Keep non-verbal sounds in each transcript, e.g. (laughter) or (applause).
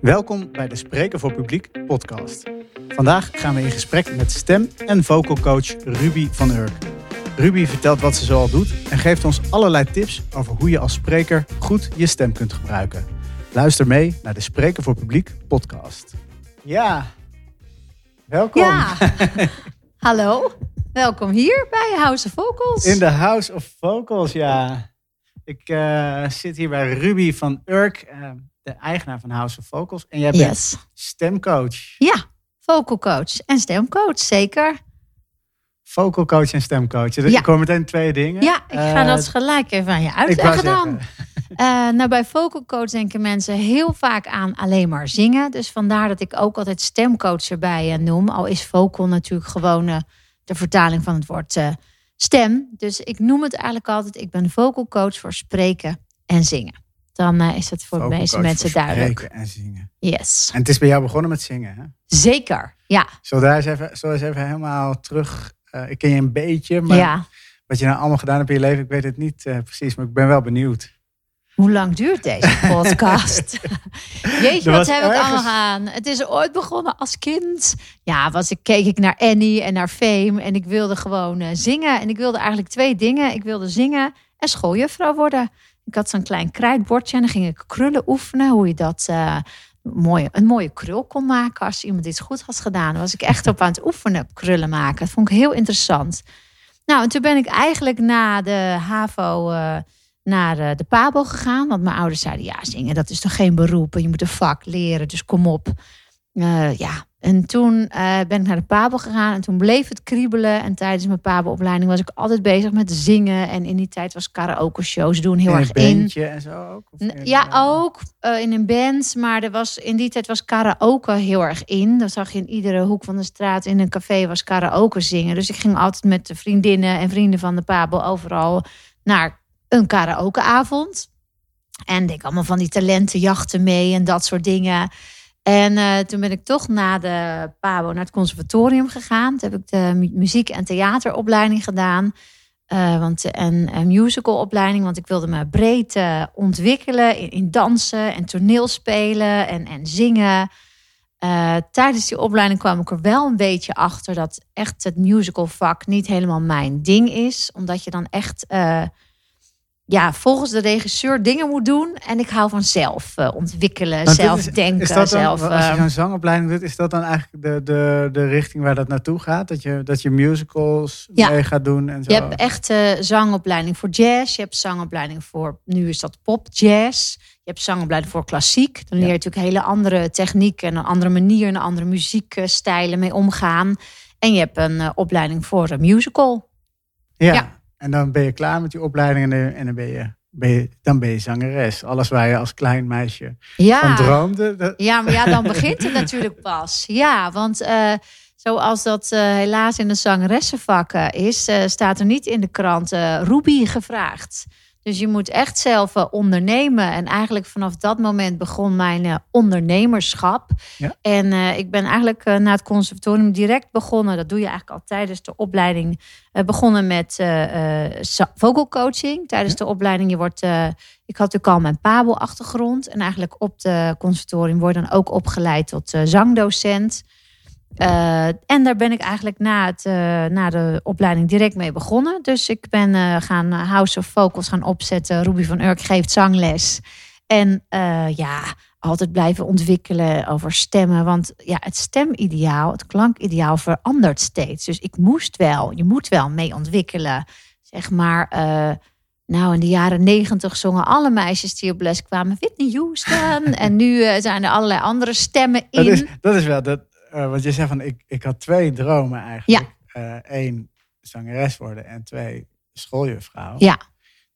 Welkom bij de Spreken voor Publiek podcast. Vandaag gaan we in gesprek met stem- en vocal coach Ruby van Urk. Ruby vertelt wat ze zoal doet en geeft ons allerlei tips over hoe je als spreker goed je stem kunt gebruiken. Luister mee naar de Spreken voor Publiek podcast. Ja, welkom Ja, (laughs) hallo. Welkom hier bij House of Vocals. in de House of Vocals. Ja, ik eh, zit hier bij Ruby van Urk, eh, de eigenaar van House of Vocals. En jij bent Yes. stemcoach. Ja, vocal coach en stemcoach, zeker. Vocal coach en stemcoach. Dus Ja. Komen meteen twee dingen. Ja, ik ga Eh, dat gelijk even aan je ik uitleggen dan. (laughs) Eh, nou, bij vocal coach denken mensen heel vaak aan alleen maar zingen. Dus vandaar dat ik ook altijd stemcoach erbij eh, noem. Al is vocal natuurlijk gewoon de vertaling van het woord stem. Dus ik noem het eigenlijk altijd, ik ben vocal coach voor spreken en zingen. Dan eh, is het voor de meeste mensen duidelijk. En zingen. Yes, En het is bij jou begonnen met zingen, hè? zeker. Ja, we daar eens even, we eens even helemaal terug... eh, ik ken je een beetje, maar ja. wat je nou allemaal gedaan hebt in je leven, ik weet het niet eh, precies, maar ik ben wel benieuwd. Hoe lang duurt deze (laughs) podcast? (laughs) Jeetje, wat heb ik allemaal gedaan? Het is ooit begonnen als kind. Ja, was ik, keek ik naar Annie en naar Fame. En ik wilde gewoon zingen. En ik wilde eigenlijk twee dingen. Ik wilde zingen en schooljuffrouw worden. Ik had zo'n klein krijtbordje en dan ging ik krullen oefenen. Hoe je dat eh, mooie, een mooie krul kon maken als iemand iets goed had gedaan. Was ik echt op aan het oefenen, krullen maken. Dat vond ik heel interessant. Nou, en toen ben ik eigenlijk na de HAVO... eh, naar eh, de Pabo gegaan. Want mijn ouders zeiden, ja, zingen, dat is toch geen beroep. En je moet een vak leren, dus kom op. Ja, en toen eh, ben ik naar de Pabo gegaan. En toen bleef het kriebelen. En tijdens mijn Pabo-opleiding was ik altijd bezig met zingen. En in die tijd was karaoke-shows doen heel in erg een in. bandje en zo ook? N- Ja, ook eh, in een band. Maar er was, in die tijd was karaoke heel erg in. Dan zag je in iedere hoek van de straat in een café was karaoke zingen. Dus ik ging altijd met de vriendinnen en vrienden van de Pabo overal naar een karaokeavond. En ik allemaal van die talentenjachten mee en dat soort dingen. En eh, toen ben ik toch na de Pabo naar het conservatorium gegaan. Toen heb ik de mu- muziek- en theateropleiding gedaan. Eh, want, en een musicalopleiding, want ik wilde me breed eh, ontwikkelen in, dansen en toneelspelen en, en zingen. Tijdens die opleiding kwam ik er wel een beetje achter dat echt het musicalvak niet helemaal mijn ding is. Omdat je dan echt ja, volgens de regisseur dingen moet doen. En ik hou van zelf eh, ontwikkelen, Want zelf is- denken, is dat dan, zelf. Als je eh, zo'n zangopleiding doet, is dat dan eigenlijk de, de, de richting waar dat naartoe gaat? Dat je, dat je musicals Ja. mee gaat doen en zo? Je hebt echt eh, zangopleiding voor jazz. Je hebt zangopleiding voor, nu is dat pop jazz. Je hebt zangopleiding voor klassiek. Dan leer je natuurlijk hele andere technieken en een andere manier en andere muziekstijlen mee omgaan. En je hebt een eh, opleiding voor een musical. ja. ja. En dan ben je klaar met die opleiding en, dan- en dan, ben je, ben je, dan ben je zangeres. Alles waar je als klein meisje van droomde. Dat, ja maar ja, dan (laughs) begint het natuurlijk pas. Ja, want eh, zoals dat eh, helaas in de zangeressenvak eh, is, eh, staat er niet in de krant Ruby gevraagd. Dus je moet echt zelf eh, ondernemen. En eigenlijk vanaf dat moment begon mijn eh, ondernemerschap. Ja. En eh, ik ben eigenlijk na het conservatorium direct begonnen. Dat doe je eigenlijk al tijdens de opleiding. eh, begonnen met vocal coaching. Tijdens de opleiding. Je wordt, ik had natuurlijk al mijn Pabo-achtergrond. En eigenlijk op de conservatorium word je dan ook opgeleid tot zangdocent. Eh, en daar ben ik eigenlijk na, het, eh, na de opleiding direct mee begonnen. Dus ik ben eh, gaan House of Vocals gaan opzetten. Ruby van Urk geeft zangles. En ja, altijd blijven ontwikkelen over stemmen. Want ja, het stemideaal, het klankideaal verandert steeds. Dus ik moest wel, je moet wel mee ontwikkelen. Zeg maar, nou in de jaren negentig zongen alle meisjes die op les kwamen Whitney Houston. (laughs) en nu zijn er allerlei andere stemmen in. dat, is, dat is wel, dat, eh, wat je zei van, ik, ik had twee dromen eigenlijk. Eén, zangeres worden en twee, schooljuffrouw. Ja.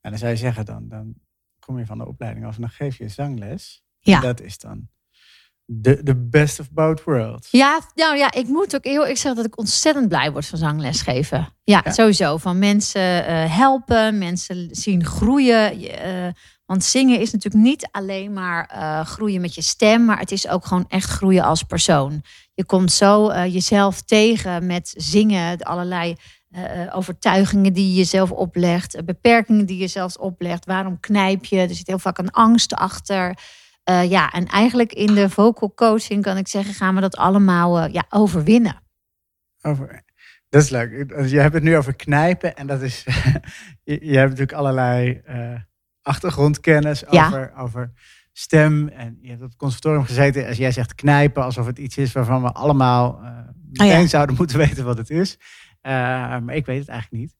En dan zou je zeggen, dan, dan kom je van de opleiding af en dan geef je zangles. Ja. Dat is dan de, de best of both worlds. Ja, nou ja, ik moet ook heel ik zeg dat ik ontzettend blij word van zanglesgeven. geven. Ja, Ja. sowieso. Van mensen eh, helpen, mensen zien groeien. Eh, want zingen is natuurlijk niet alleen maar eh, groeien met je stem, maar het is ook gewoon echt groeien als persoon. Je komt zo jezelf tegen met zingen, allerlei overtuigingen die je jezelf oplegt, beperkingen die je zelfs oplegt. Waarom knijp je? Er zit heel vaak een angst achter. Eh, ja, en eigenlijk in de vocal coaching kan ik zeggen, gaan we dat allemaal eh, ja, overwinnen. Over, dat is leuk. Dus je hebt het nu over knijpen en dat is. (laughs) je, je, hebt natuurlijk allerlei uh, achtergrondkennis Ja. over, over stem. En je hebt op het conservatorium gezeten. Als jij zegt knijpen, alsof het iets is waarvan we allemaal uh, meteen ja. zouden moeten (laughs) weten wat het is. Maar ik weet het eigenlijk niet.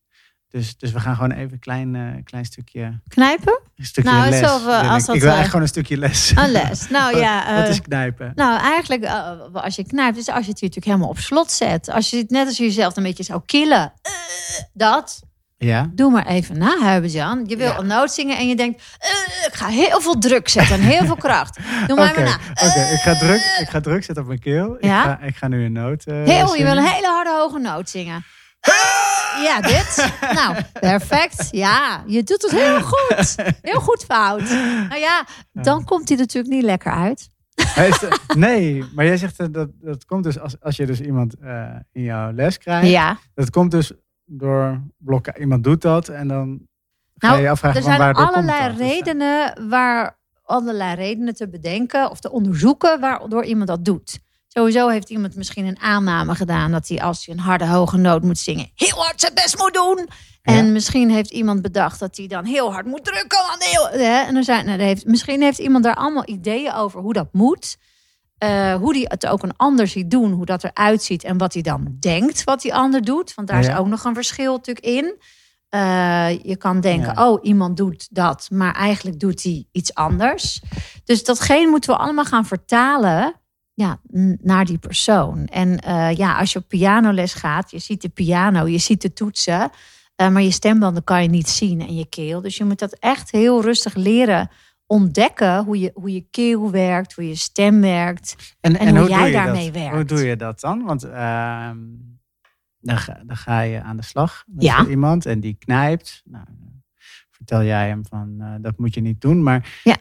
Dus, dus we gaan gewoon even een klein, uh, klein stukje. Knijpen? Een stukje nou, les. Uh, als ik, dat, ik wil eigenlijk gewoon een stukje les. Een les. (laughs) Nou ja. wat, wat is knijpen? Nou, eigenlijk als je knijpt, is als je het natuurlijk helemaal op slot zet. Als je het net als je jezelf een beetje zou killen. Dat. Ja. Doe maar even na, Huiben-Jan. Je wil Ja. een noot zingen en je denkt... ik ga heel veel druk zetten en heel veel kracht. (laughs) Doe maar even na. oké. ik, ga druk, ik ga druk zetten op mijn keel. Ja? Ik, ga, ik ga nu een noot Heel, je wil een hele harde hoge noot zingen. Ja, dit. Nou, perfect. Ja, je doet het heel goed. Heel goed fout. Nou ja, dan komt hij natuurlijk niet lekker uit. De, nee, maar jij zegt dat dat komt dus als, als je dus iemand uh, in jouw les krijgt. Ja. Dat komt dus door blokken. Iemand doet dat en dan ga nou, je afvragen er van zijn waardoor allerlei komt dat? redenen waar allerlei redenen te bedenken of te onderzoeken waardoor iemand dat doet. Sowieso heeft iemand misschien een aanname gedaan dat hij als hij een harde hoge noot moet zingen, heel hard zijn best moet doen. Ja. En misschien heeft iemand bedacht dat hij dan heel hard moet drukken. Heel, hè? En er zijn, nou, heeft, misschien heeft iemand daar allemaal ideeën over hoe dat moet. Uh, hoe die het ook een ander ziet doen, hoe dat eruit ziet en wat hij dan denkt wat die ander doet. Want daar ja. is ook nog een verschil natuurlijk in. Uh, je kan denken, ja. oh, iemand doet dat, maar eigenlijk doet hij iets anders. Dus datgene moeten we allemaal gaan vertalen ja, naar die persoon. En uh, ja, als je op pianoles gaat, je ziet de piano, je ziet de toetsen, uh, maar je stembanden kan je niet zien en je keel. Dus je moet dat echt heel rustig leren ontdekken hoe je, hoe je keel werkt, hoe je stem werkt en, en, en hoe, jij daarmee dat? werkt. Hoe doe je dat dan? Want uh, dan, ga, dan, ga, je aan de slag met ja. iemand en die knijpt. Nou, vertel jij hem van uh, dat moet je niet doen. Maar ja.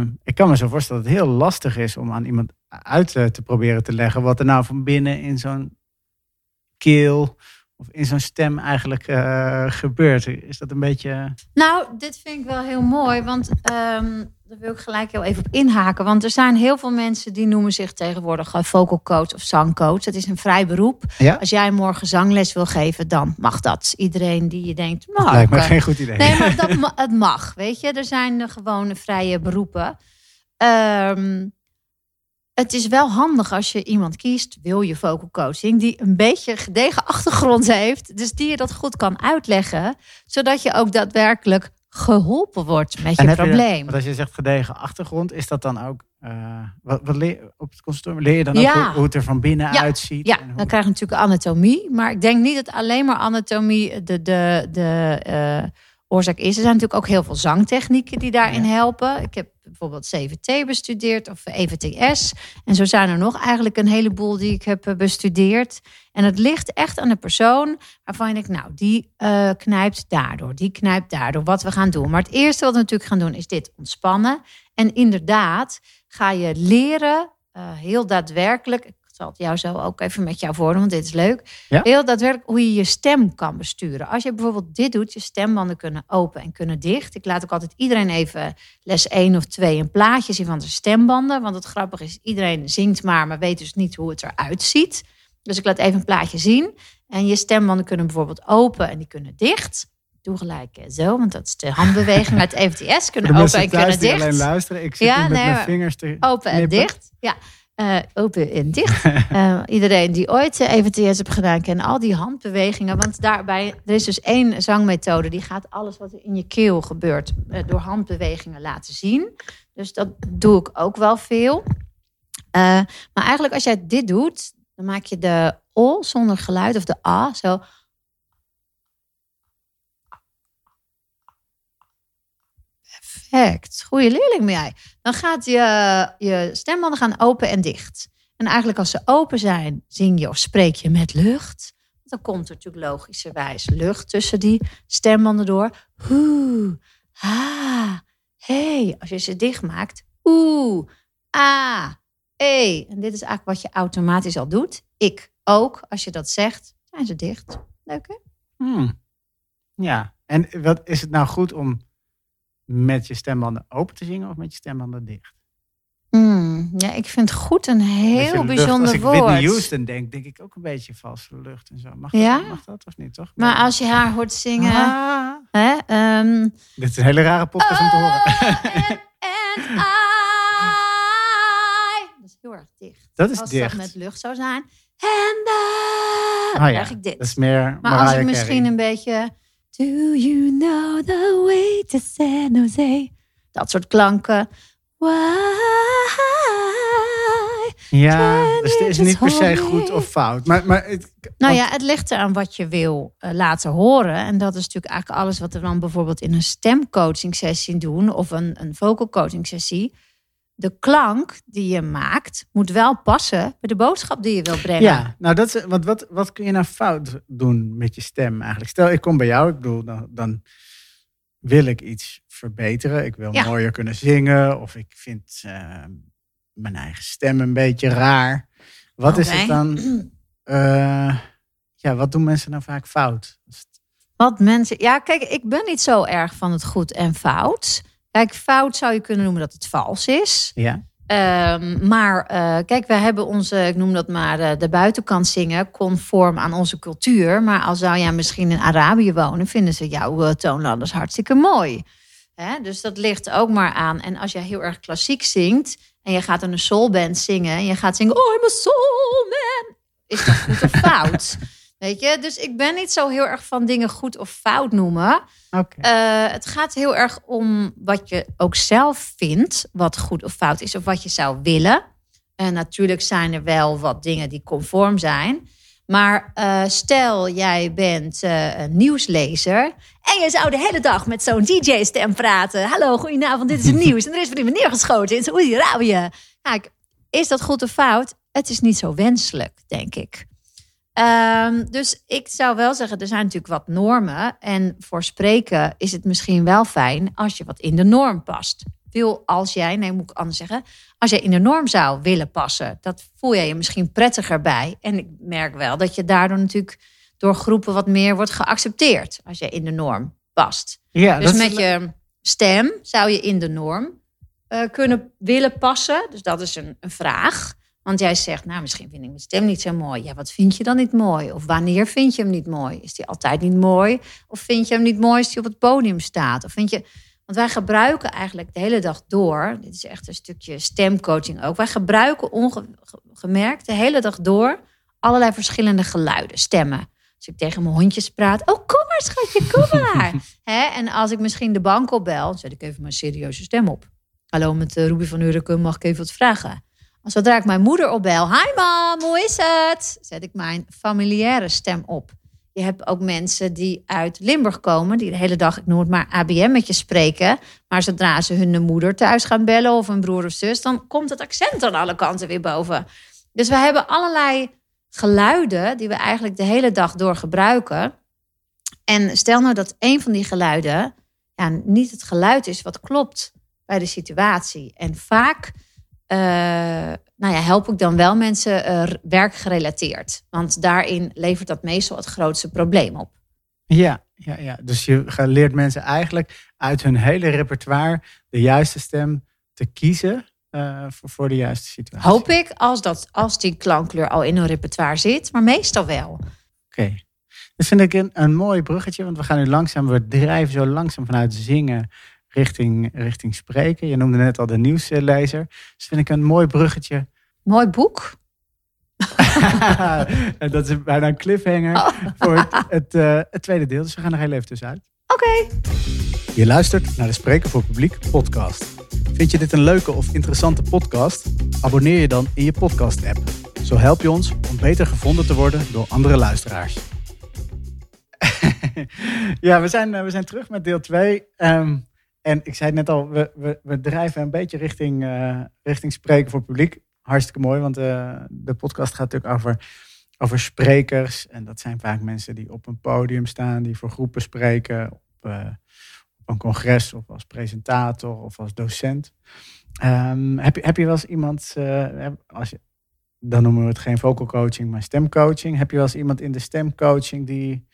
uh, ik kan me zo voorstellen dat het heel lastig is om aan iemand uit uh, te proberen te leggen wat er nou van binnen in zo'n keel of in zo'n stem eigenlijk uh, gebeurt. Is dat een beetje. Nou, dit vind ik wel heel mooi, want um, daar wil ik gelijk heel even op inhaken. Want er zijn heel veel mensen die noemen zich tegenwoordig vocal coach of zangcoach. Dat is een vrij beroep. Ja? Als jij morgen zangles wil geven, dan mag dat. Iedereen die je denkt, nou, lijkt me geen goed idee. Nee, maar (laughs) dat, het mag, weet je. Er zijn gewone vrije beroepen. Um, het is wel handig als je iemand kiest, wil je vocal coaching, die een beetje gedegen achtergrond heeft. Dus die je dat goed kan uitleggen, zodat je ook daadwerkelijk geholpen wordt met en je probleem. Je, want als je zegt gedegen achtergrond, is dat dan ook. Uh, wat, wat leer, op het conservatorium leer je dan ja. ook hoe, hoe, het er van binnen ja. uitziet? Ja, hoe... dan krijg je natuurlijk anatomie. Maar ik denk niet dat alleen maar anatomie de, de, de uh, oorzaak is. Er zijn natuurlijk ook heel veel zangtechnieken die daarin ja. helpen. Ik heb bijvoorbeeld CVT bestudeerd of EVTS. En zo zijn er nog eigenlijk een heleboel die ik heb bestudeerd. En het ligt echt aan de persoon waarvan denkt, nou, die uh, knijpt daardoor, die knijpt daardoor, wat we gaan doen. Maar het eerste wat we natuurlijk gaan doen is dit ontspannen. En inderdaad ga je leren, uh, heel daadwerkelijk, ik zal het jou zo ook even met jou voordoen, want dit is leuk. Ja? Heel daadwerkelijk hoe je je stem kan besturen. Als je bijvoorbeeld dit doet, je stembanden kunnen open en kunnen dicht. Ik laat ook altijd iedereen even les 1 of 2 een plaatje zien van de stembanden. Want het grappige is, iedereen zingt maar, maar weet dus niet hoe het eruit ziet. Dus ik laat even een plaatje zien. En je stembanden kunnen bijvoorbeeld open en die kunnen dicht. Doe gelijk zo, want dat is de handbeweging uit (laughs) EVTS. Kunnen open en kunnen dicht. alleen luisteren. Ik zit ja, met nee, mijn vingers te Open en dicht, ja. Uh, open en dicht. Uh, (laughs) iedereen die ooit uh, EVTS heeft gedaan, kent al die handbewegingen. Want daarbij, er is dus één zangmethode, die gaat alles wat er in je keel gebeurt, eh, door handbewegingen laten zien. Dus dat doe ik ook wel veel. Eh, maar eigenlijk als jij dit doet, dan maak je de O zonder geluid of de A zo. Perfect. Goeie leerling ben jij. Dan gaat je, je stembanden gaan open en dicht. En eigenlijk als ze open zijn, zing je of spreek je met lucht. Dan komt er natuurlijk logischerwijs lucht tussen die stembanden door. Oeh, ah, hey. Als je ze dicht maakt, oeh, ah, hey. En dit is eigenlijk wat je automatisch al doet. Ik ook. Als je dat zegt, zijn ze dicht. Leuk hè? Hmm. Ja, en wat is het nou goed om met je stembanden open te zingen of met je stembanden dicht? Mm, ja, ik vind goed een heel lucht. bijzonder Als ik woord. Whitney Houston denk, denk ik ook een beetje valse lucht en zo. Mag, Ja? dat, mag dat of niet, toch? Maar als je haar hoort zingen... Ah. Hè, ehm, Dit is een hele rare podcast om te horen. Oh, and, (laughs) and I. Dat is heel erg dicht. Dat is Als dicht. dat met lucht zou zijn. I. Oh dan ja, krijg ik dit. dat is meer maar als ik misschien een beetje... Do you know the way to San Jose? Dat soort klanken. Why? Ja, dus het is niet per se goed of fout. Maar, maar het, Nou ja, het ligt eraan wat je wil eh, laten horen. En dat is natuurlijk eigenlijk alles wat we dan bijvoorbeeld in een stemcoaching sessie doen. Of een, een vocal coaching sessie. De klank die je maakt moet wel passen bij de boodschap die je wil brengen. Ja, nou dat is, want wat, wat kun je nou fout doen met je stem eigenlijk? Stel, ik kom bij jou, ik bedoel, dan, dan wil ik iets verbeteren. Ik wil Ja. mooier kunnen zingen of ik vind eh, mijn eigen stem een beetje raar. Wat is het dan? eh, ja, wat doen mensen nou vaak fout? Wat mensen. Ja, kijk, ik ben niet zo erg van het goed en fout. Kijk, fout zou je kunnen noemen dat het vals is. Ja, Ehm, maar eh, kijk, wij hebben onze, ik noem dat maar, eh, de buitenkant zingen, conform aan onze cultuur. Maar al zou jij misschien in Arabië wonen, vinden ze jouw uh, toonlanders hartstikke mooi. Hè? Dus dat ligt ook maar aan. En als jij heel erg klassiek zingt en je gaat in een soulband zingen en je gaat zingen, oh, I'm a soul man, is dat goed of (laughs) fout? Weet je, dus ik ben niet zo heel erg van dingen goed of fout noemen. Eh, het gaat heel erg om wat je ook zelf vindt, wat goed of fout is, of wat je zou willen. En natuurlijk zijn er wel wat dingen die conform zijn. Maar eh, stel, jij bent eh, een nieuwslezer en je zou de hele dag met zo'n DJ-stem praten. Hallo, goedenavond, dit is het (laughs) nieuws. En er is weer iemand neergeschoten in Saoedi-Arabië. Kijk, is dat goed of fout? Het is niet zo wenselijk, denk ik. Ehm, dus ik zou wel zeggen, er zijn natuurlijk wat normen. En voor spreken is het misschien wel fijn als je wat in de norm past. Wil als jij, nee moet ik anders zeggen, als jij in de norm zou willen passen, dat voel jij je misschien prettiger bij. En ik merk wel dat je daardoor natuurlijk door groepen wat meer wordt geaccepteerd als je in de norm past. ja, Dus met je stem zou je in de norm eh, kunnen willen passen. Dus dat is een, een vraag. Want jij zegt, nou, misschien vind ik mijn stem niet zo mooi. Ja, wat vind je dan niet mooi? Of wanneer vind je hem niet mooi? Is die altijd niet mooi? Of vind je hem niet mooi als hij op het podium staat? Of vind je... Want wij gebruiken eigenlijk de hele dag door... Dit is echt een stukje stemcoaching ook. Wij gebruiken ongemerkt de hele dag door... allerlei verschillende geluiden, stemmen. Als ik tegen mijn hondjes praat... Oh, kom maar, schatje, kom maar. (laughs) En als ik misschien de bank opbel... zet ik even mijn serieuze stem op. Hallo, met uh, Ruby van Urken, mag ik even wat vragen? Zodra ik mijn moeder opbel, hi mam, hoe is het? Zet ik mijn familiaire stem op. Je hebt ook mensen die uit Limburg komen, die de hele dag, ik noem het maar je spreken. Maar zodra ze hun moeder thuis gaan bellen of een broer of zus, dan komt het accent aan alle kanten weer boven. Dus we hebben allerlei geluiden die we eigenlijk de hele dag door gebruiken. En stel nou dat een van die geluiden ja, niet het geluid is wat klopt bij de situatie. En vaak nou ja, help ik dan wel mensen uh, werkgerelateerd. Want daarin levert dat meestal het grootste probleem op. Ja, ja, ja. dus je leert mensen eigenlijk uit hun hele repertoire de juiste stem te kiezen uh, voor, voor de juiste situatie. Hoop ik, als, dat, als die klankkleur al in hun repertoire zit, maar meestal wel. Oké. Okay. Dat vind ik een, een mooi bruggetje, want we gaan nu langzaam, we drijven zo langzaam vanuit zingen richting, richting spreken. Je noemde net al de nieuwslezer. Dus vind ik een mooi bruggetje. Mooi boek. (laughs) dat is bijna een cliffhanger oh. voor het, het, uh, het, tweede deel. Dus we gaan er heel even tussenuit. Oké. Okay. Je luistert naar de Spreken voor Publiek podcast. Vind je dit een leuke of interessante podcast? Abonneer je dan in je podcast-app. Zo help je ons om beter gevonden te worden door andere luisteraars. (laughs) ja, we zijn, uh, we zijn terug met deel 2. Um, en ik zei net al, we, we, we drijven een beetje richting, uh, richting spreken voor publiek. Hartstikke mooi, want uh, de podcast gaat natuurlijk over, over sprekers. En dat zijn vaak mensen die op een podium staan, die voor groepen spreken. Op, uh, op een congres of als presentator of als docent. Um, heb, je, heb je wel eens iemand, als je, dan noemen we het geen vocal coaching, maar stemcoaching. Heb je wel eens iemand in de stemcoaching die,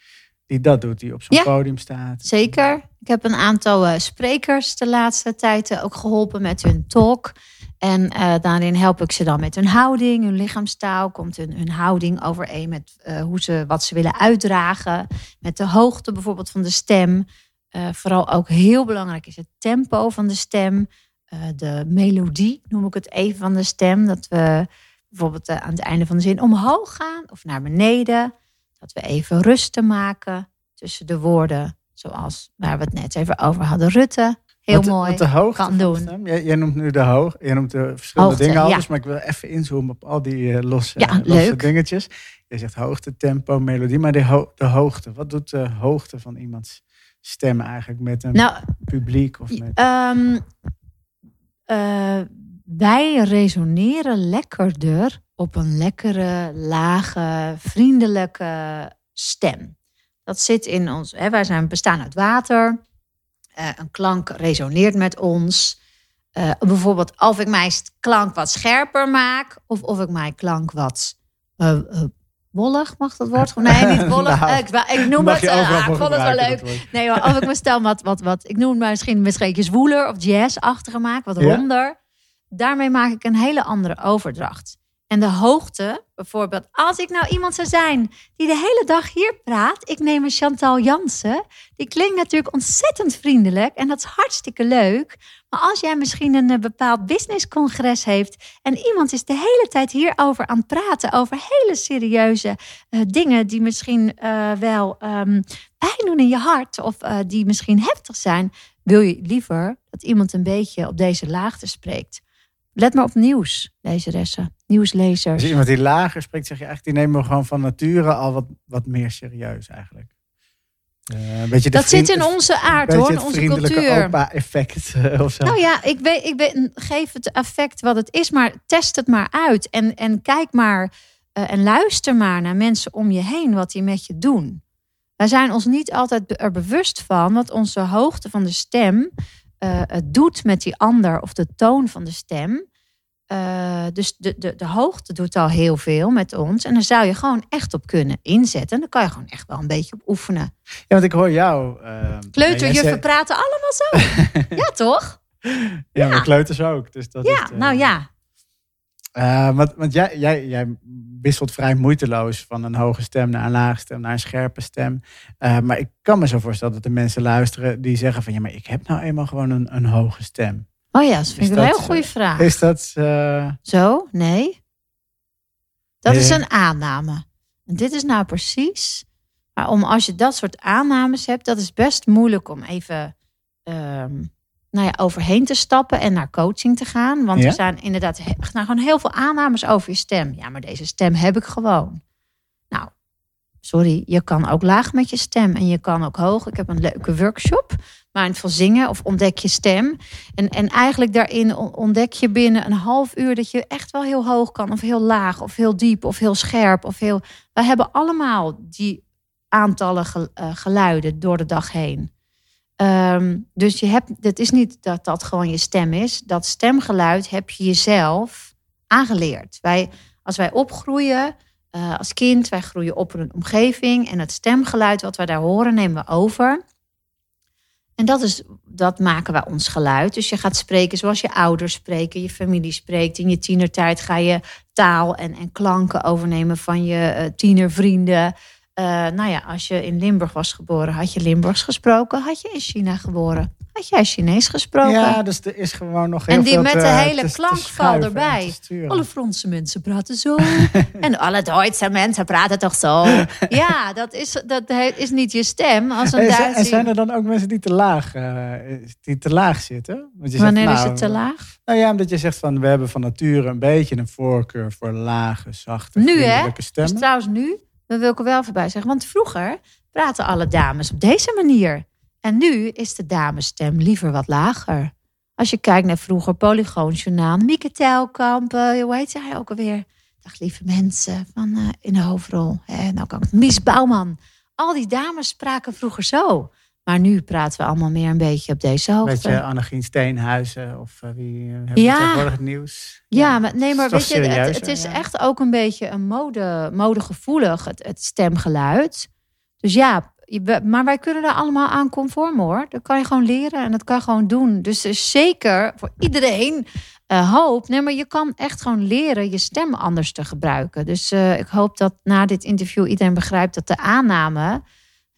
die dat doet, die op zo'n Ja. podium staat. Zeker. Ik heb een aantal eh, sprekers de laatste tijd eh, ook geholpen met hun talk. En eh, daarin help ik ze dan met hun houding, hun lichaamstaal. Komt hun, hun houding overeen met hoe ze, wat ze willen uitdragen. Met de hoogte bijvoorbeeld van de stem. Vooral ook heel belangrijk is het tempo van de stem. De melodie, noem ik het even, van de stem. Dat we bijvoorbeeld aan het einde van de zin omhoog gaan of naar beneden. Dat we even rusten maken tussen de woorden. Zoals waar we het net even over hadden. Rutte, heel Wat mooi. wat de hoogte kan doen. Jij, jij noemt nu de hoog, jij noemt de verschillende Hoogte, dingen ja. anders, maar ik wil even inzoomen op al die eh, losse, Ja, losse dingetjes. Je zegt hoogte, tempo, melodie, maar de, ho- de hoogte. Wat doet de hoogte van iemands stem eigenlijk met een Nou, publiek of met? Ehm, eh, wij resoneren lekkerder op een lekkere, lage, vriendelijke stem. Dat zit in ons. Hè, wij zijn bestaan uit water. Eh, een klank resoneert met ons. Eh, bijvoorbeeld of ik mijn klank wat scherper maak. Of of ik mijn klank wat eh, wollig, mag dat woord? (laughs) Nee, niet wollig. Nou, ik, ik noem het. ah, ik vond het wel leuk. Nee, maar of ik mijn stem wat, wat, wat, ik noem het misschien misschien zwoeler of jazzachtiger maak, wat Ja. ronder. Daarmee maak ik een hele andere overdracht. En de hoogte, bijvoorbeeld, als ik nou iemand zou zijn die de hele dag hier praat, ik neem een Chantal Jansen, die klinkt natuurlijk ontzettend vriendelijk en dat is hartstikke leuk. Maar als jij misschien een eh, bepaald businesscongres heeft en iemand is de hele tijd hierover aan het praten, over hele serieuze eh, dingen die misschien eh, wel ehm, pijn doen in je hart of die misschien heftig zijn, wil je liever dat iemand een beetje op deze laagte spreekt. Let maar op nieuws, lezeressen, nieuwslezers. Dus iemand die lager spreekt, zeg je eigenlijk, die nemen we gewoon van nature al wat, wat meer serieus eigenlijk. Eh, een beetje de Dat zit in onze aard hoor, in onze vriendelijke cultuur. opa-effect eh, of zo. Nou ja, ik, weet, ik weet, geef het effect wat het is, maar test het maar uit. En, en kijk maar eh, en luister maar naar mensen om je heen, wat die met je doen. Wij zijn ons niet altijd er bewust van wat onze hoogte van de stem eh, het doet met die ander of de toon van de stem. Eh, dus de, de, de hoogte doet al heel veel met ons. En daar zou je gewoon echt op kunnen inzetten. En daar kan je gewoon echt wel een beetje op oefenen. Ja, want ik hoor jou. eh, Kleuterjuffen ja, praten allemaal zo. (laughs) ja, toch? zei- Ja, maar Ja. kleuters ook. Dus dat Ja, is, eh, nou ja. Eh, want want jij, jij, jij wisselt vrij moeiteloos van een hoge stem naar een lage stem naar een scherpe stem. Eh, maar ik kan me zo voorstellen dat er mensen luisteren die zeggen van ja, maar ik heb nou eenmaal gewoon een, een hoge stem. Oh ja, dat vind Is ik een heel goede eh, vraag. Is dat. Zo? Nee. Dat is een aanname. En dit is nou precies. Maar om als je dat soort aannames hebt, dat is best moeilijk om even ehm, nou ja, overheen te stappen en naar coaching te gaan. Want Ja? er zijn inderdaad he- nou, gewoon heel veel aannames over je stem. Ja, maar deze stem heb ik gewoon. Nou, sorry, je kan ook laag met je stem en je kan ook hoog. Ik heb een leuke workshop, mindful zingen of ontdek je stem. En, en eigenlijk daarin on- ontdek je binnen een half uur dat je echt wel heel hoog kan, of heel laag, of heel diep, of heel scherp, of heel. We hebben allemaal die aantallen eh, geluiden door de dag heen. Ehm, dus je hebt, het is niet dat dat gewoon je stem is. Dat stemgeluid heb je jezelf aangeleerd. Wij, als wij opgroeien eh, als kind, wij groeien op in een omgeving en het stemgeluid wat wij daar horen nemen we over. En dat, is, dat maken wij ons geluid. Dus je gaat spreken zoals je ouders spreken, je familie spreekt. In je tienertijd ga je taal en, en klanken overnemen van je eh, tienervrienden. Eh, nou ja, als je in Limburg was geboren, had je Limburgs gesproken. Had je in China geboren, had jij Chinees gesproken. ja, dus er is gewoon nog heel En die veel met te- de hele te- klankval erbij. Alle Franse mensen praten zo. (laughs) en alle Duitse mensen praten toch zo. (laughs) ja, dat is, dat is niet je stem als een En, zijn- Duitse. en zijn er dan ook mensen die te laag, eh, die te laag zitten? Want je zegt, Wanneer is nou, het te laag? Nou ja, omdat je zegt van we hebben van nature een beetje een voorkeur voor lage, zachte, Nu, hè? vriendelijke Dus stemmen. trouwens nu, dat wil ik er wel voorbij zeggen. Want vroeger praten alle dames op deze manier. En nu is de damesstem liever wat lager. Als je kijkt naar vroeger Polygoonjournaal, Mieke Telkamp, eh, hoe heet hij ook alweer? Dag lieve mensen van eh, in de hoofdrol. Hè, nou kan Mies Bouwman. Al die dames spraken vroeger zo. Maar nu praten we allemaal meer een beetje op deze hoogte. Weet je, Annegien Steenhuizen of uh, wie uh, hebben Ja. tegenwoordig het nieuws? Ja, maar nee, maar Het is weet je, het, is ja. echt ook een beetje een mode, modegevoelig, het, het stemgeluid. Dus ja, je- maar wij kunnen daar allemaal aan conform hoor. Dat kan je gewoon leren en dat kan je gewoon doen. Dus er is zeker voor iedereen eh, hoop. Nee, maar je kan echt gewoon leren je stem anders te gebruiken. Dus eh, ik hoop dat na dit interview iedereen begrijpt dat de aanname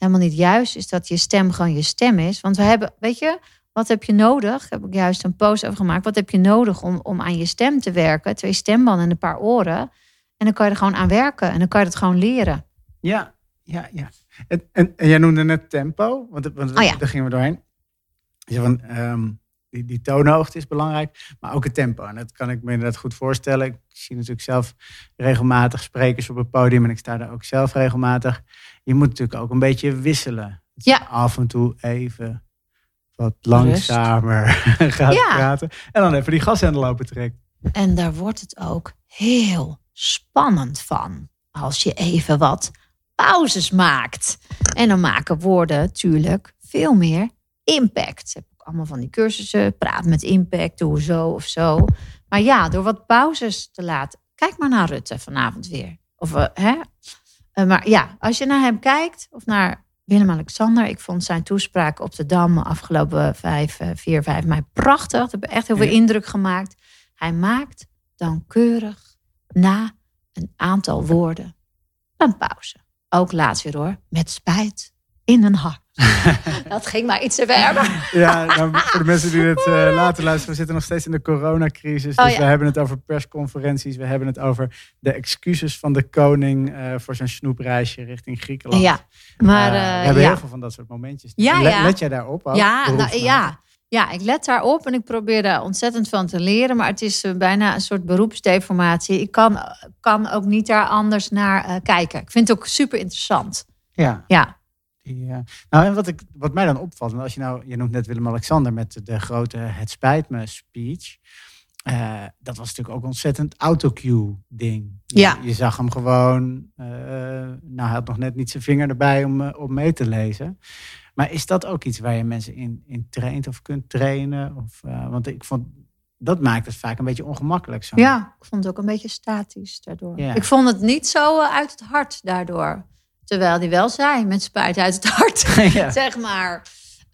helemaal niet juist is dat je stem gewoon je stem is. Want we hebben, weet je, wat heb je nodig? Heb ik juist een post over gemaakt. Wat heb je nodig om, om aan je stem te werken? Twee stembanden en een paar oren. En dan kan je er gewoon aan werken en dan kan je het gewoon leren. Ja, ja, ja. En, en, en jij noemde net tempo, want, want Oh ja. daar gingen we doorheen. Je van, ehm, die, die toonhoogte is belangrijk, maar ook het tempo. En dat kan ik me inderdaad goed voorstellen. Ik zie natuurlijk zelf regelmatig sprekers op het podium en ik sta daar ook zelf regelmatig. Je moet natuurlijk ook een beetje wisselen. Ja. Af en toe even wat langzamer (laughs) gaat Ja. praten. En dan even die gashendel open trekt. En daar wordt het ook heel spannend van. Als je even wat pauzes maakt. En dan maken woorden natuurlijk veel meer impact. Heb ik allemaal van die cursussen. Praat met impact, doe zo of zo. Maar ja, door wat pauzes te laten. Kijk maar naar Rutte vanavond weer. Of, eh, hè? Eh, maar ja, als je naar hem kijkt, of naar Willem-Alexander. Ik vond zijn toespraak op de Dam afgelopen 5, 4, 5 mei prachtig. Dat heeft echt heel veel Ja. indruk gemaakt. Hij maakt dan keurig na een aantal woorden een pauze. Ook laatst weer hoor, met spijt in een hart. (laughs) dat ging maar iets te ver. Ja, nou, voor de mensen die het eh, later luisteren, we zitten nog steeds in de coronacrisis. Oh, dus ja. we hebben het over persconferenties. We hebben het over de excuses van de koning eh, voor zijn snoepreisje richting Griekenland. Ja, maar Eh, we hebben ja. heel veel van dat soort momentjes. Ja, Let, jij daarop? ook, Ja, nou, ja. ja, ik let daarop en ik probeer daar ontzettend van te leren. Maar het is bijna een soort beroepsdeformatie. Ik kan, kan ook niet daar anders naar kijken. Ik vind het ook super interessant. Ja. Ja, Die, eh, nou, en wat, ik, wat mij dan opvalt, als je nou, je noemt net Willem-Alexander met de, grote Het spijt me speech. Eh, dat was natuurlijk ook een ontzettend autocue ding. Je- Ja. Je, zag hem gewoon, eh, nou hij had nog net niet zijn vinger erbij om, om mee te lezen. Maar is dat ook iets waar je mensen in, in traint of kunt trainen? Of, want ik vond, dat maakt het vaak een beetje ongemakkelijk. Zo. ja, ik vond het ook een beetje statisch daardoor. Ja. Ik vond het niet zo uit het hart daardoor. Terwijl die wel zei, met spijt uit het hart. (laughs) ja. zeg maar.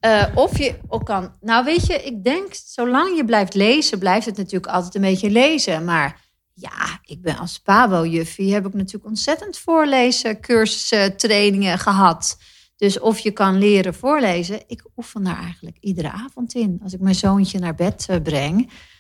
Eh, of je ook kan. Nou, weet je, ik denk, zolang je blijft lezen, blijft het natuurlijk altijd een beetje lezen. Maar ja, ik ben als Pabo-juffie, heb ik natuurlijk ontzettend voorlezen, cursussen, trainingen gehad. Dus of je kan leren voorlezen, ik oefen daar eigenlijk iedere avond in. Als ik mijn zoontje naar bed eh, breng,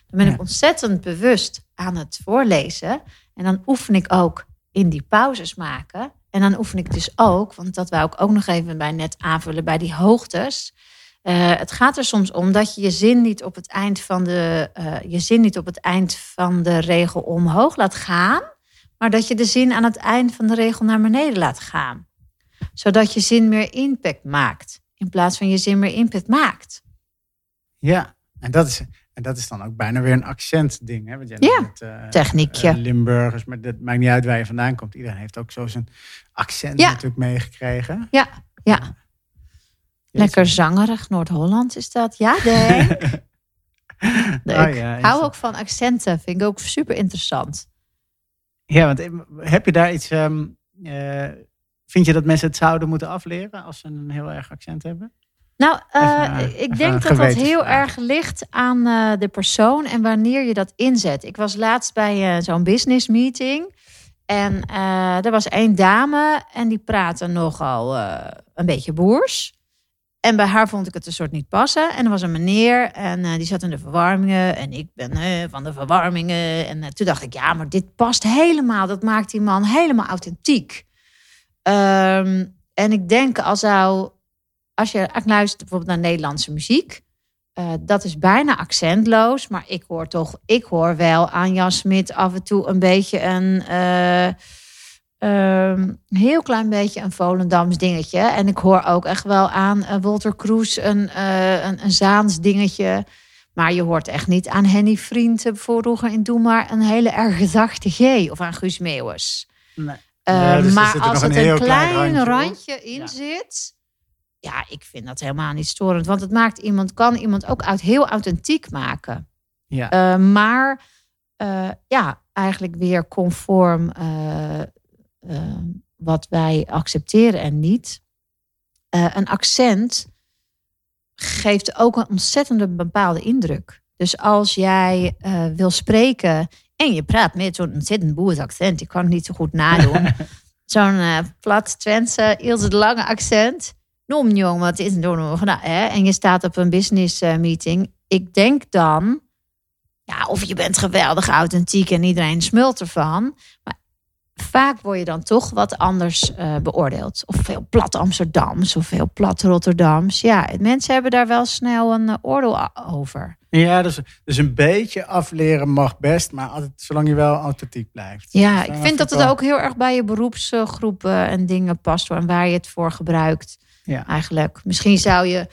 dan ben Ja. ik ontzettend bewust aan het voorlezen. En dan oefen ik ook in die pauzes maken. En dan oefen ik dus ook, want dat wou ik ook nog even bij net aanvullen, bij die hoogtes. Eh, het gaat er soms om dat je je zin niet op het eind van de, eh, je zin niet op het eind van de regel omhoog laat gaan, maar dat je de zin aan het eind van de regel naar beneden laat gaan. Zodat je zin meer impact maakt, in plaats van je zin meer impact maakt. Ja, en dat is, en dat is dan ook bijna weer een accentding. Hè? Want jij Ja, eh, techniekje. eh, Limburgers, maar dat maakt niet uit waar je vandaan komt. Iedereen heeft ook zo zijn accent Ja. natuurlijk meegekregen. Ja, ja. Lekker zangerig Noord-Holland is dat. Ja, (laughs) denk. Leuk. Oh ja, Ik hou ook van accenten. Vind ik ook super interessant. Ja, want eh, heb je daar iets... eh, vind je dat mensen het zouden moeten afleren als ze een heel erg accent hebben? Nou, eh, Even, ik denk dat dat heel erg ligt aan eh, de persoon en wanneer je dat inzet. Ik was laatst bij eh, zo'n business meeting. En eh, er was één dame en die praatte nogal eh, een beetje boers. En bij haar vond ik het een soort niet passen. En er was een meneer en eh, die zat in de verwarmingen. En ik ben eh, van de verwarmingen. En eh, toen dacht ik, ja, maar dit past helemaal. Dat maakt die man helemaal authentiek. Ehm, en ik denk, als, zou, als je luistert bijvoorbeeld naar Nederlandse muziek. eh, dat is bijna accentloos. Maar ik hoor toch, ik hoor wel aan Jan Smit af en toe een beetje een... eh, Ehm, heel klein beetje een Volendams dingetje. En ik hoor ook echt wel aan eh, Walter Kroes een, eh, een, een Zaans dingetje. Maar je hoort echt niet aan Henny Vriend vroeger in Doe maar een hele erg zachte G. Of aan Guus Meeuwis. Nee. Eh, Ja, dus er maar er als nog het een klein klein randje in Ja. zit... Ja, ik vind dat helemaal niet storend. Want het maakt iemand, kan iemand ook uit, heel authentiek maken. Ja. Eh, maar eh, ja, eigenlijk weer conform eh, wat wij accepteren en niet. een accent geeft ook een ontzettende bepaalde indruk. Dus als jij wil spreken en je praat met zo'n ontzettend boers accent, ik kan het niet zo goed nadoen. (laughs) zo'n plat Twentse, Ilse de Lange accent. Noem jong, wat is een door En je staat op een business meeting. Ik denk dan, ja, of je bent geweldig authentiek en iedereen smult ervan. Maar vaak word je dan toch wat anders uh, beoordeeld. Of veel plat Amsterdams of veel plat Rotterdams. Ja, mensen hebben daar wel snel een uh, oordeel over. Ja, dus, dus een beetje afleren mag best, maar altijd, zolang je wel authentiek blijft. Ja, dus ik vind dat het ook heel erg bij je beroepsgroepen en dingen past en waar je het voor gebruikt. Ja. Eigenlijk. Misschien zou je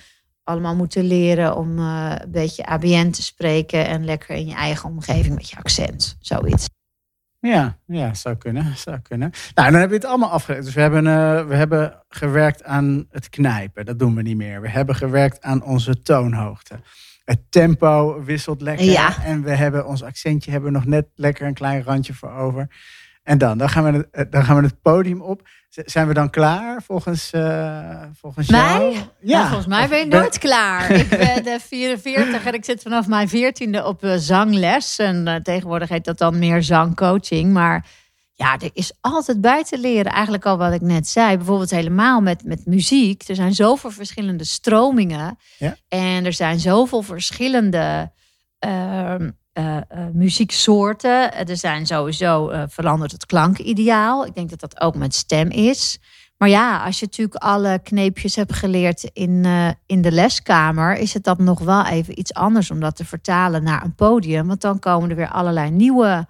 allemaal moeten leren om uh, een beetje ABN te spreken en lekker in je eigen omgeving met je accent. Zoiets. Ja, ja, zou kunnen, zou kunnen. Nou, dan heb je het allemaal afgewerkt. Dus we hebben, uh, we hebben gewerkt aan het knijpen. Dat doen we niet meer. We hebben gewerkt aan onze toonhoogte. Het tempo wisselt lekker. Ja. En we hebben ons accentje hebben we nog net lekker een klein randje voor over. En dan, dan gaan we het, eh, dan gaan we het podium op. Zijn we dan klaar volgens, uh, volgens mij? jou? Ja. Nou, volgens mij ben je nooit klaar. (laughs) Ik ben 44 en ik zit vanaf mijn 14e op uh, zangles. En uh, tegenwoordig heet dat dan meer zangcoaching. Maar ja, er is altijd bij te leren. Eigenlijk al wat ik net zei. Bijvoorbeeld helemaal met, met muziek. Er zijn zoveel verschillende stromingen. Ja. En er zijn zoveel verschillende ehm, uh, uh, muzieksoorten. Er zijn sowieso uh, verandert het klankideaal. Ik denk dat dat ook met stem is. Maar ja, als je natuurlijk alle kneepjes hebt geleerd in, in de leskamer, is het dan nog wel even iets anders om dat te vertalen naar een podium. Want dan komen er weer allerlei nieuwe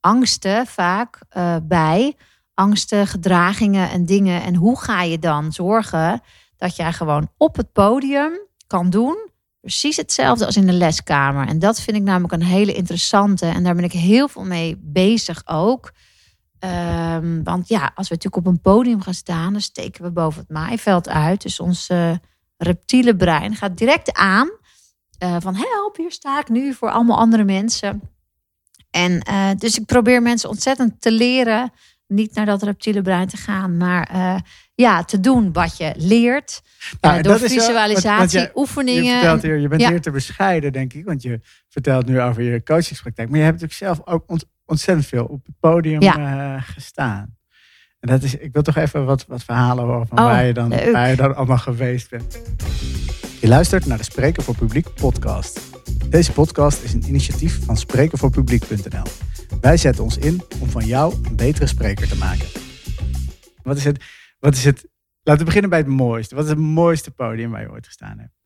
angsten vaak bij. Angsten, gedragingen en dingen. En hoe ga je dan zorgen dat jij gewoon op het podium kan doen precies hetzelfde als in de leskamer. En dat vind ik namelijk een hele interessante. En daar ben ik heel veel mee bezig ook. Um, want ja, als we natuurlijk op een podium gaan staan, dan steken we boven het maaiveld uit. Dus ons uh, reptiele brein gaat direct aan. Uh, van help, hier sta ik nu voor allemaal andere mensen. En uh, dus ik probeer mensen ontzettend te leren niet naar dat reptiele brein te gaan, maar ja, te doen wat je leert. Nou, uh, door visualisatie, je, oefeningen. Je, hier, je bent hier te bescheiden, denk ik, want je vertelt nu over je coachingspraktijk. Maar je hebt natuurlijk zelf ook ont, ontzettend veel op het podium ja. uh, gestaan. En dat is, ik wil toch even wat, wat verhalen horen van oh, waar, je dan, waar je dan allemaal geweest bent. Je luistert naar de Spreken voor Publiek podcast. Deze podcast is een initiatief van sprekenvoorpubliek.nl. Wij zetten ons in om van jou een betere spreker te maken. Wat is het? Wat is het? Laten we beginnen bij het mooiste. Wat is het mooiste podium waar je ooit gestaan hebt?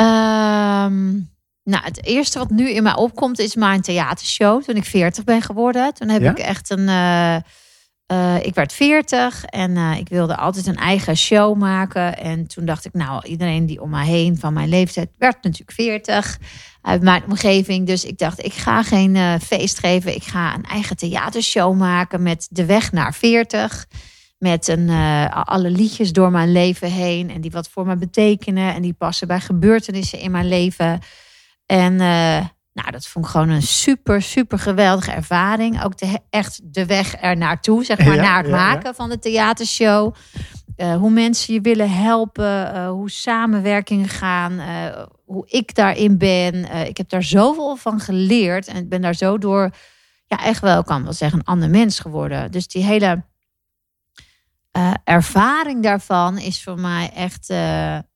Um, nou, het eerste wat nu in mij opkomt is mijn theatershow. Toen ik 40 ben geworden. Toen heb ik echt een. Uh, uh, ik werd 40 en uh, ik wilde altijd een eigen show maken. En toen dacht ik, nou, iedereen die om mij heen van mijn leeftijd werd natuurlijk 40 uit mijn omgeving. Dus ik dacht, ik ga geen uh, feest geven. Ik ga een eigen theatershow maken met De Weg naar 40. Met een, alle liedjes door mijn leven heen. En die wat voor me betekenen. En die passen bij gebeurtenissen in mijn leven. En nou, dat vond ik gewoon een super, super geweldige ervaring. Ook de, echt de weg er naartoe, zeg maar, naar het maken van de theatershow. Uh, hoe mensen je willen helpen, uh, hoe samenwerkingen gaan, uh, hoe ik daarin ben. ik heb daar zoveel van geleerd en ik ben daar zo door, ja, echt wel, kan wel zeggen, een ander mens geworden. Dus die hele ervaring daarvan is voor mij echt,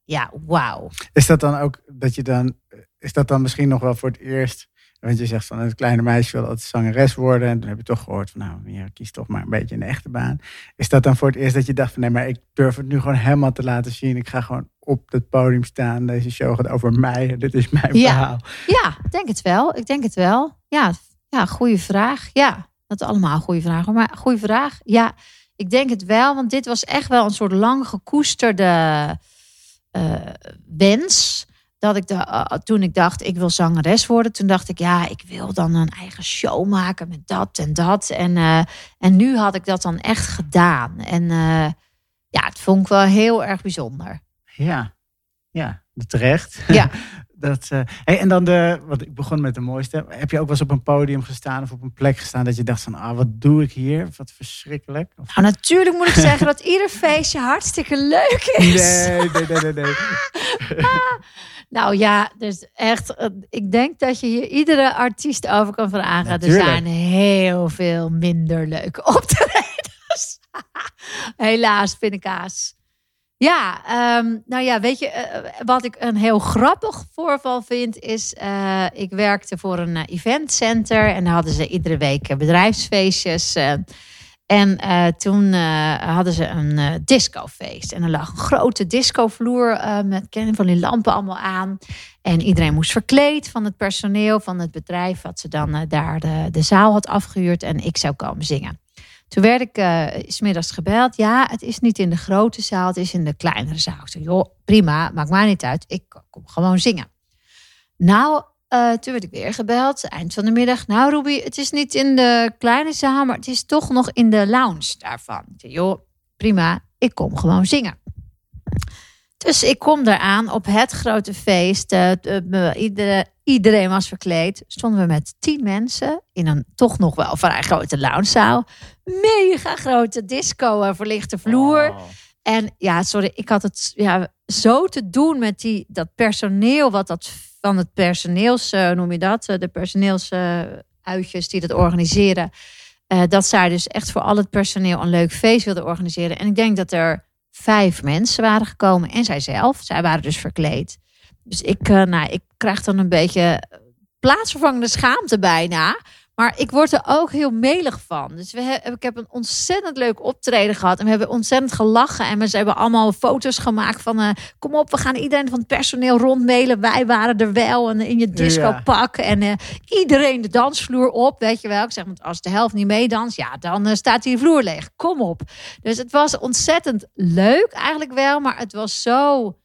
ja, wauw. Is dat dan ook dat je dan is dat dan misschien nog wel voor het eerst? Want je zegt van het kleine meisje wil altijd zangeres worden. En toen heb je toch gehoord van nou, ja, kies toch maar een beetje een echte baan. Is dat dan voor het eerst dat je dacht van nee, maar ik durf het nu gewoon helemaal te laten zien. Ik ga gewoon op het podium staan. Deze show gaat over mij. Dit is mijn ja. verhaal. Ja, ik denk het wel. Ik denk het wel. Ja, ja goede vraag. Ja, dat is allemaal goede vragen. Maar goede vraag. Ja, ik denk het wel. Want dit was echt wel een soort lang gekoesterde uh, wens dat ik de, uh, toen ik dacht, ik wil zangeres worden, toen dacht ik, ja, ik wil dan een eigen show maken met dat en dat. En, uh, en nu had ik dat dan echt gedaan. En uh, ja, het vond ik wel heel erg bijzonder. Ja, ja, terecht. Ja. (laughs) Dat, uh, hey, en dan de, wat ik begon met de mooiste. Heb je ook wel eens op een podium gestaan of op een plek gestaan dat je dacht van, ah, wat doe ik hier? Wat verschrikkelijk. Of... Nou, natuurlijk moet ik zeggen dat ieder feestje hartstikke leuk is. Nee, nee, nee, nee. nee. (laughs) nou ja, dus echt, eh, ik denk dat je hier iedere artiest over kan vragen. Er zijn heel veel minder leuke optredens. (laughs) Helaas, pindakaas. Ja, ehm, nou ja, weet je, eh, wat ik een heel grappig voorval vind, is uh, ik werkte voor een uh, eventcenter en daar hadden ze iedere week bedrijfsfeestjes. en toen hadden ze een discofeest en er lag een grote discovloer met kennen van die lampen allemaal aan. En iedereen moest verkleed van het personeel van het bedrijf wat ze dan daar de, de zaal had afgehuurd en ik zou komen zingen. Toen werd ik uh, smiddags gebeld. Ja, het is niet in de grote zaal, het is in de kleinere zaal. Ik zei, joh, prima, maakt mij niet uit. Ik kom gewoon zingen. Nou, uh, toen werd ik weer gebeld, eind van de middag. Nou, Ruby, het is niet in de kleine zaal, maar het is toch nog in de lounge daarvan. Ik zei, joh, prima, ik kom gewoon zingen. Dus ik kom eraan op het grote feest. Uh, iedereen, iedereen was verkleed. Stonden we met tien mensen in een toch nog wel vrij grote loungezaal. Mega grote disco uh, verlichte vloer. Oh. En ja, sorry, ik had het ja, zo te doen met die, dat personeel. Wat dat van het personeels, uh, noem je dat? de personeelsuitjes die dat organiseren. dat zij dus echt voor al het personeel een leuk feest wilden organiseren. En ik denk dat er vijf mensen waren gekomen en zijzelf. Zij waren dus verkleed. Dus ik, uh, nou, ik krijg dan een beetje plaatsvervangende schaamte bijna. Maar ik word er ook heel melig van. Dus we ik heb een ontzettend leuk optreden gehad. En we hebben ontzettend gelachen. En we hebben allemaal foto's gemaakt van... Uh, kom op, we gaan iedereen van het personeel rondmailen. Wij waren er wel. En in je disco pak. En uh, iedereen de dansvloer op. Weet je wel. Ik zeg, want als de helft niet meedanst... Ja, dan uh, staat die vloer leeg. Kom op. Dus het was ontzettend leuk eigenlijk wel. Maar het was zo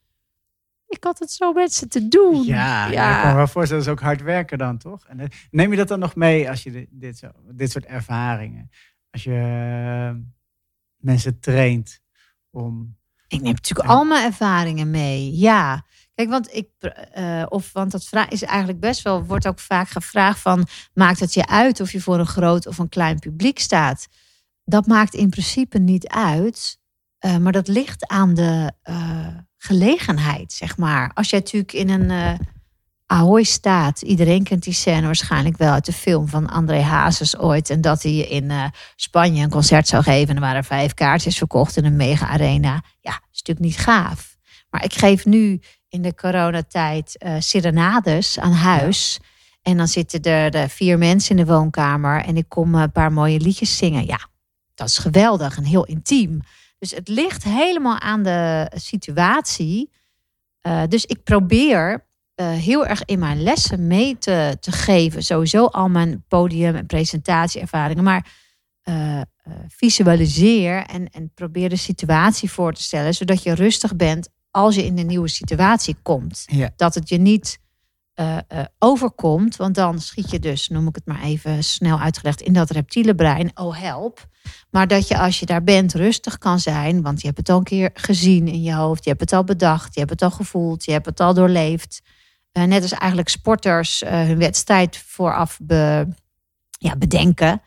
ik had het zo met ze te doen. Ja, ja. ik kan me wel voorstellen, dat is ook hard werken dan, toch? En eh, neem je dat dan nog mee als je dit, zo, dit soort ervaringen, als je uh, mensen traint om... Ik neem natuurlijk al mijn ervaringen mee, ja. Kijk, want ik, uh, of, want dat vraag is eigenlijk best wel, wordt ook vaak gevraagd van, maakt het je uit of je voor een groot of een klein publiek staat? Dat maakt in principe niet uit, uh, maar dat ligt aan de gelegenheid, zeg maar. Als jij natuurlijk in een uh, Ahoy staat, iedereen kent die scène waarschijnlijk wel uit de film van André Hazes ooit. En dat hij in uh, Spanje een concert zou geven. En er waren vijf kaartjes verkocht in een mega arena. Ja, is natuurlijk niet gaaf. Maar ik geef nu in de coronatijd uh, serenades aan huis. En dan zitten er de vier mensen in de woonkamer. En ik kom een paar mooie liedjes zingen. Ja, dat is geweldig en heel intiem. Dus het ligt helemaal aan de situatie. Uh, dus ik probeer uh, heel erg in mijn lessen mee te, te geven. Sowieso al mijn podium- en presentatieervaringen. Maar uh, visualiseer en, en probeer de situatie voor te stellen. Zodat je rustig bent als je in een nieuwe situatie komt. Ja. Dat het je niet uh, overkomt. Want dan schiet je dus, noem ik het maar even snel uitgelegd, in dat reptiele brein. Oh help. Maar dat je als je daar bent rustig kan zijn. Want je hebt het al een keer gezien in je hoofd. Je hebt het al bedacht. Je hebt het al gevoeld. Je hebt het al doorleefd. Uh, net als eigenlijk sporters hun wedstrijd vooraf be, ja, bedenken.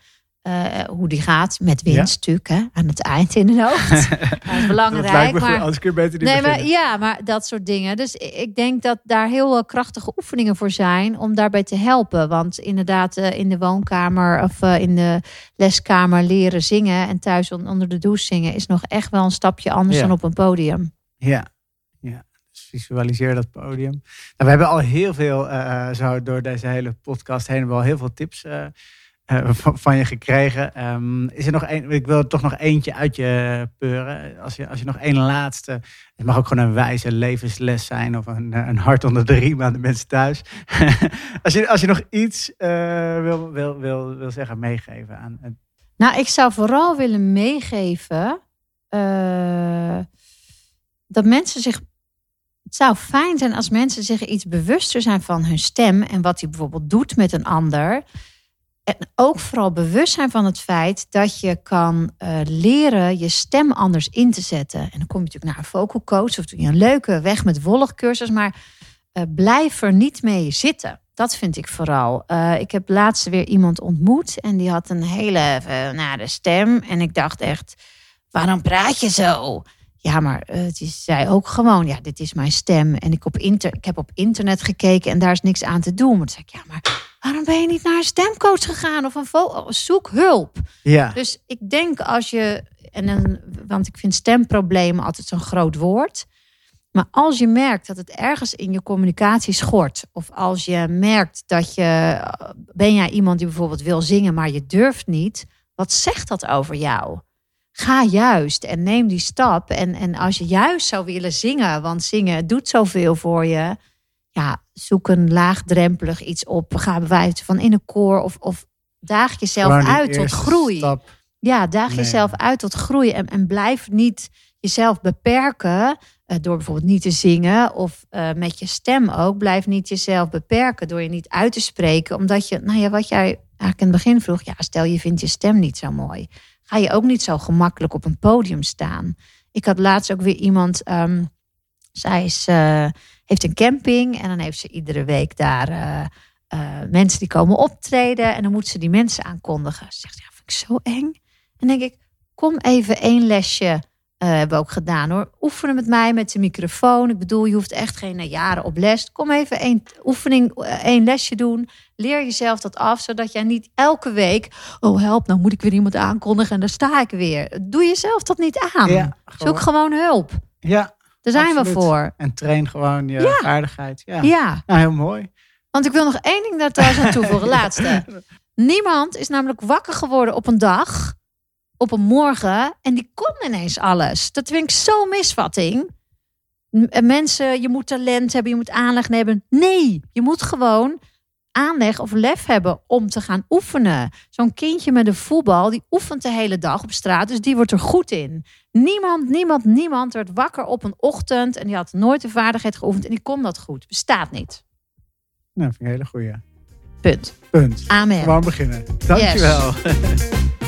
Uh, hoe die gaat. Met winst ja? natuurlijk, hè, aan het eind in de hoofd. (laughs) dat is belangrijk. Dat maar, als keer beter niet nee, maar, Ja, maar dat soort dingen. Dus ik denk dat daar heel krachtige oefeningen voor zijn om daarbij te helpen. Want inderdaad, uh, in de woonkamer of uh, in de leskamer leren zingen en thuis onder de douche zingen is nog echt wel een stapje anders ja. dan op een podium. Ja, ja. Dus visualiseer dat podium. Nou, we hebben al heel veel, zo door deze hele podcast heen, wel heel veel tips uh, (laughs) van, je gekregen. Um, is er nog ik wil toch nog eentje uit je peuren. Als je, als je nog één laatste. Het mag ook gewoon een wijze levensles zijn. Of een, een hart onder de riem aan de mensen thuis. (laughs) als, je, als je nog iets uh, wil, wil, wil, wil zeggen, meegeven aan. Nou, ik zou vooral willen meegeven. Uh, dat mensen zich het zou fijn zijn als mensen zich iets bewuster zijn van hun stem en wat hij bijvoorbeeld doet met een ander. En ook vooral bewust zijn van het feit dat je kan uh, leren je stem anders in te zetten. En dan kom je natuurlijk naar een vocal coach of doe je een leuke weg met wollig cursus. Maar eh, blijf er niet mee zitten. Dat vind ik vooral. Eh, ik heb laatst weer iemand ontmoet en die had een hele nare stem. En ik dacht echt, waarom praat je zo? Ja, maar die zei ook gewoon, ja, dit is mijn stem. En ik, op ik heb op internet gekeken en daar is niks aan te doen. Maar toen zei ik, ja, maar waarom ben je niet naar een stemcoach gegaan of een zoek hulp? Ja. Dus ik denk als je, en dan, want ik vind stemproblemen altijd zo'n groot woord. Maar als je merkt dat het ergens in je communicatie schort, of als je merkt dat je, ben jij iemand die bijvoorbeeld wil zingen, maar je durft niet, wat zegt dat over jou? Ga juist en neem die stap. En, en als je juist zou willen zingen, want zingen doet zoveel voor je, ja, zoek een laagdrempelig iets op. Ga bewijzen van in een koor of, of daag jezelf uit tot groei. Stap. Ja, daag Nee. jezelf uit tot groei en, en blijf niet jezelf beperken eh, door bijvoorbeeld niet te zingen of eh, met je stem ook. Blijf niet jezelf beperken door je niet uit te spreken, omdat je, nou ja, wat jij eigenlijk in het begin vroeg, ja, stel je vindt je stem niet zo mooi, ga je ook niet zo gemakkelijk op een podium staan. Ik had laatst ook weer iemand, ehm, zij is, eh, heeft een camping en dan heeft ze iedere week daar eh, eh, mensen die komen optreden en dan moet ze die mensen aankondigen. Ze zegt, ja, vind ik zo eng. En dan denk ik, kom even één lesje. eh, hebben we ook gedaan hoor. Oefenen met mij met de microfoon. Ik bedoel, je hoeft echt geen jaren op les. Kom even één oefening, één lesje doen. Leer jezelf dat af, zodat jij niet elke week. Oh help, nou moet ik weer iemand aankondigen en daar sta ik weer. Doe jezelf dat niet aan. Ja, Zoek gewoon hulp. ja, Daar zijn Absoluut. we voor. en train gewoon je Ja. vaardigheid. Ja. Ja. Nou, heel mooi. Want ik wil nog één ding daar trouwens aan toevoegen. (laughs) Laatste. Niemand is namelijk wakker geworden op een dag, op een morgen, en die kon ineens alles. Dat vind ik zo'n misvatting. Eh, Mensen, je moet talent hebben, je moet aanleg hebben. Nee, je moet gewoon aanleg of lef hebben om te gaan oefenen. Zo'n kindje met een voetbal, die oefent de hele dag op straat, dus die wordt er goed in. Niemand, niemand, niemand werd wakker op een ochtend en die had nooit de vaardigheid geoefend en die kon dat goed. Bestaat niet. Nou, vind ik een hele goeie. Punt. Punt. Amen. Gewoon beginnen. Dankjewel. (laughs)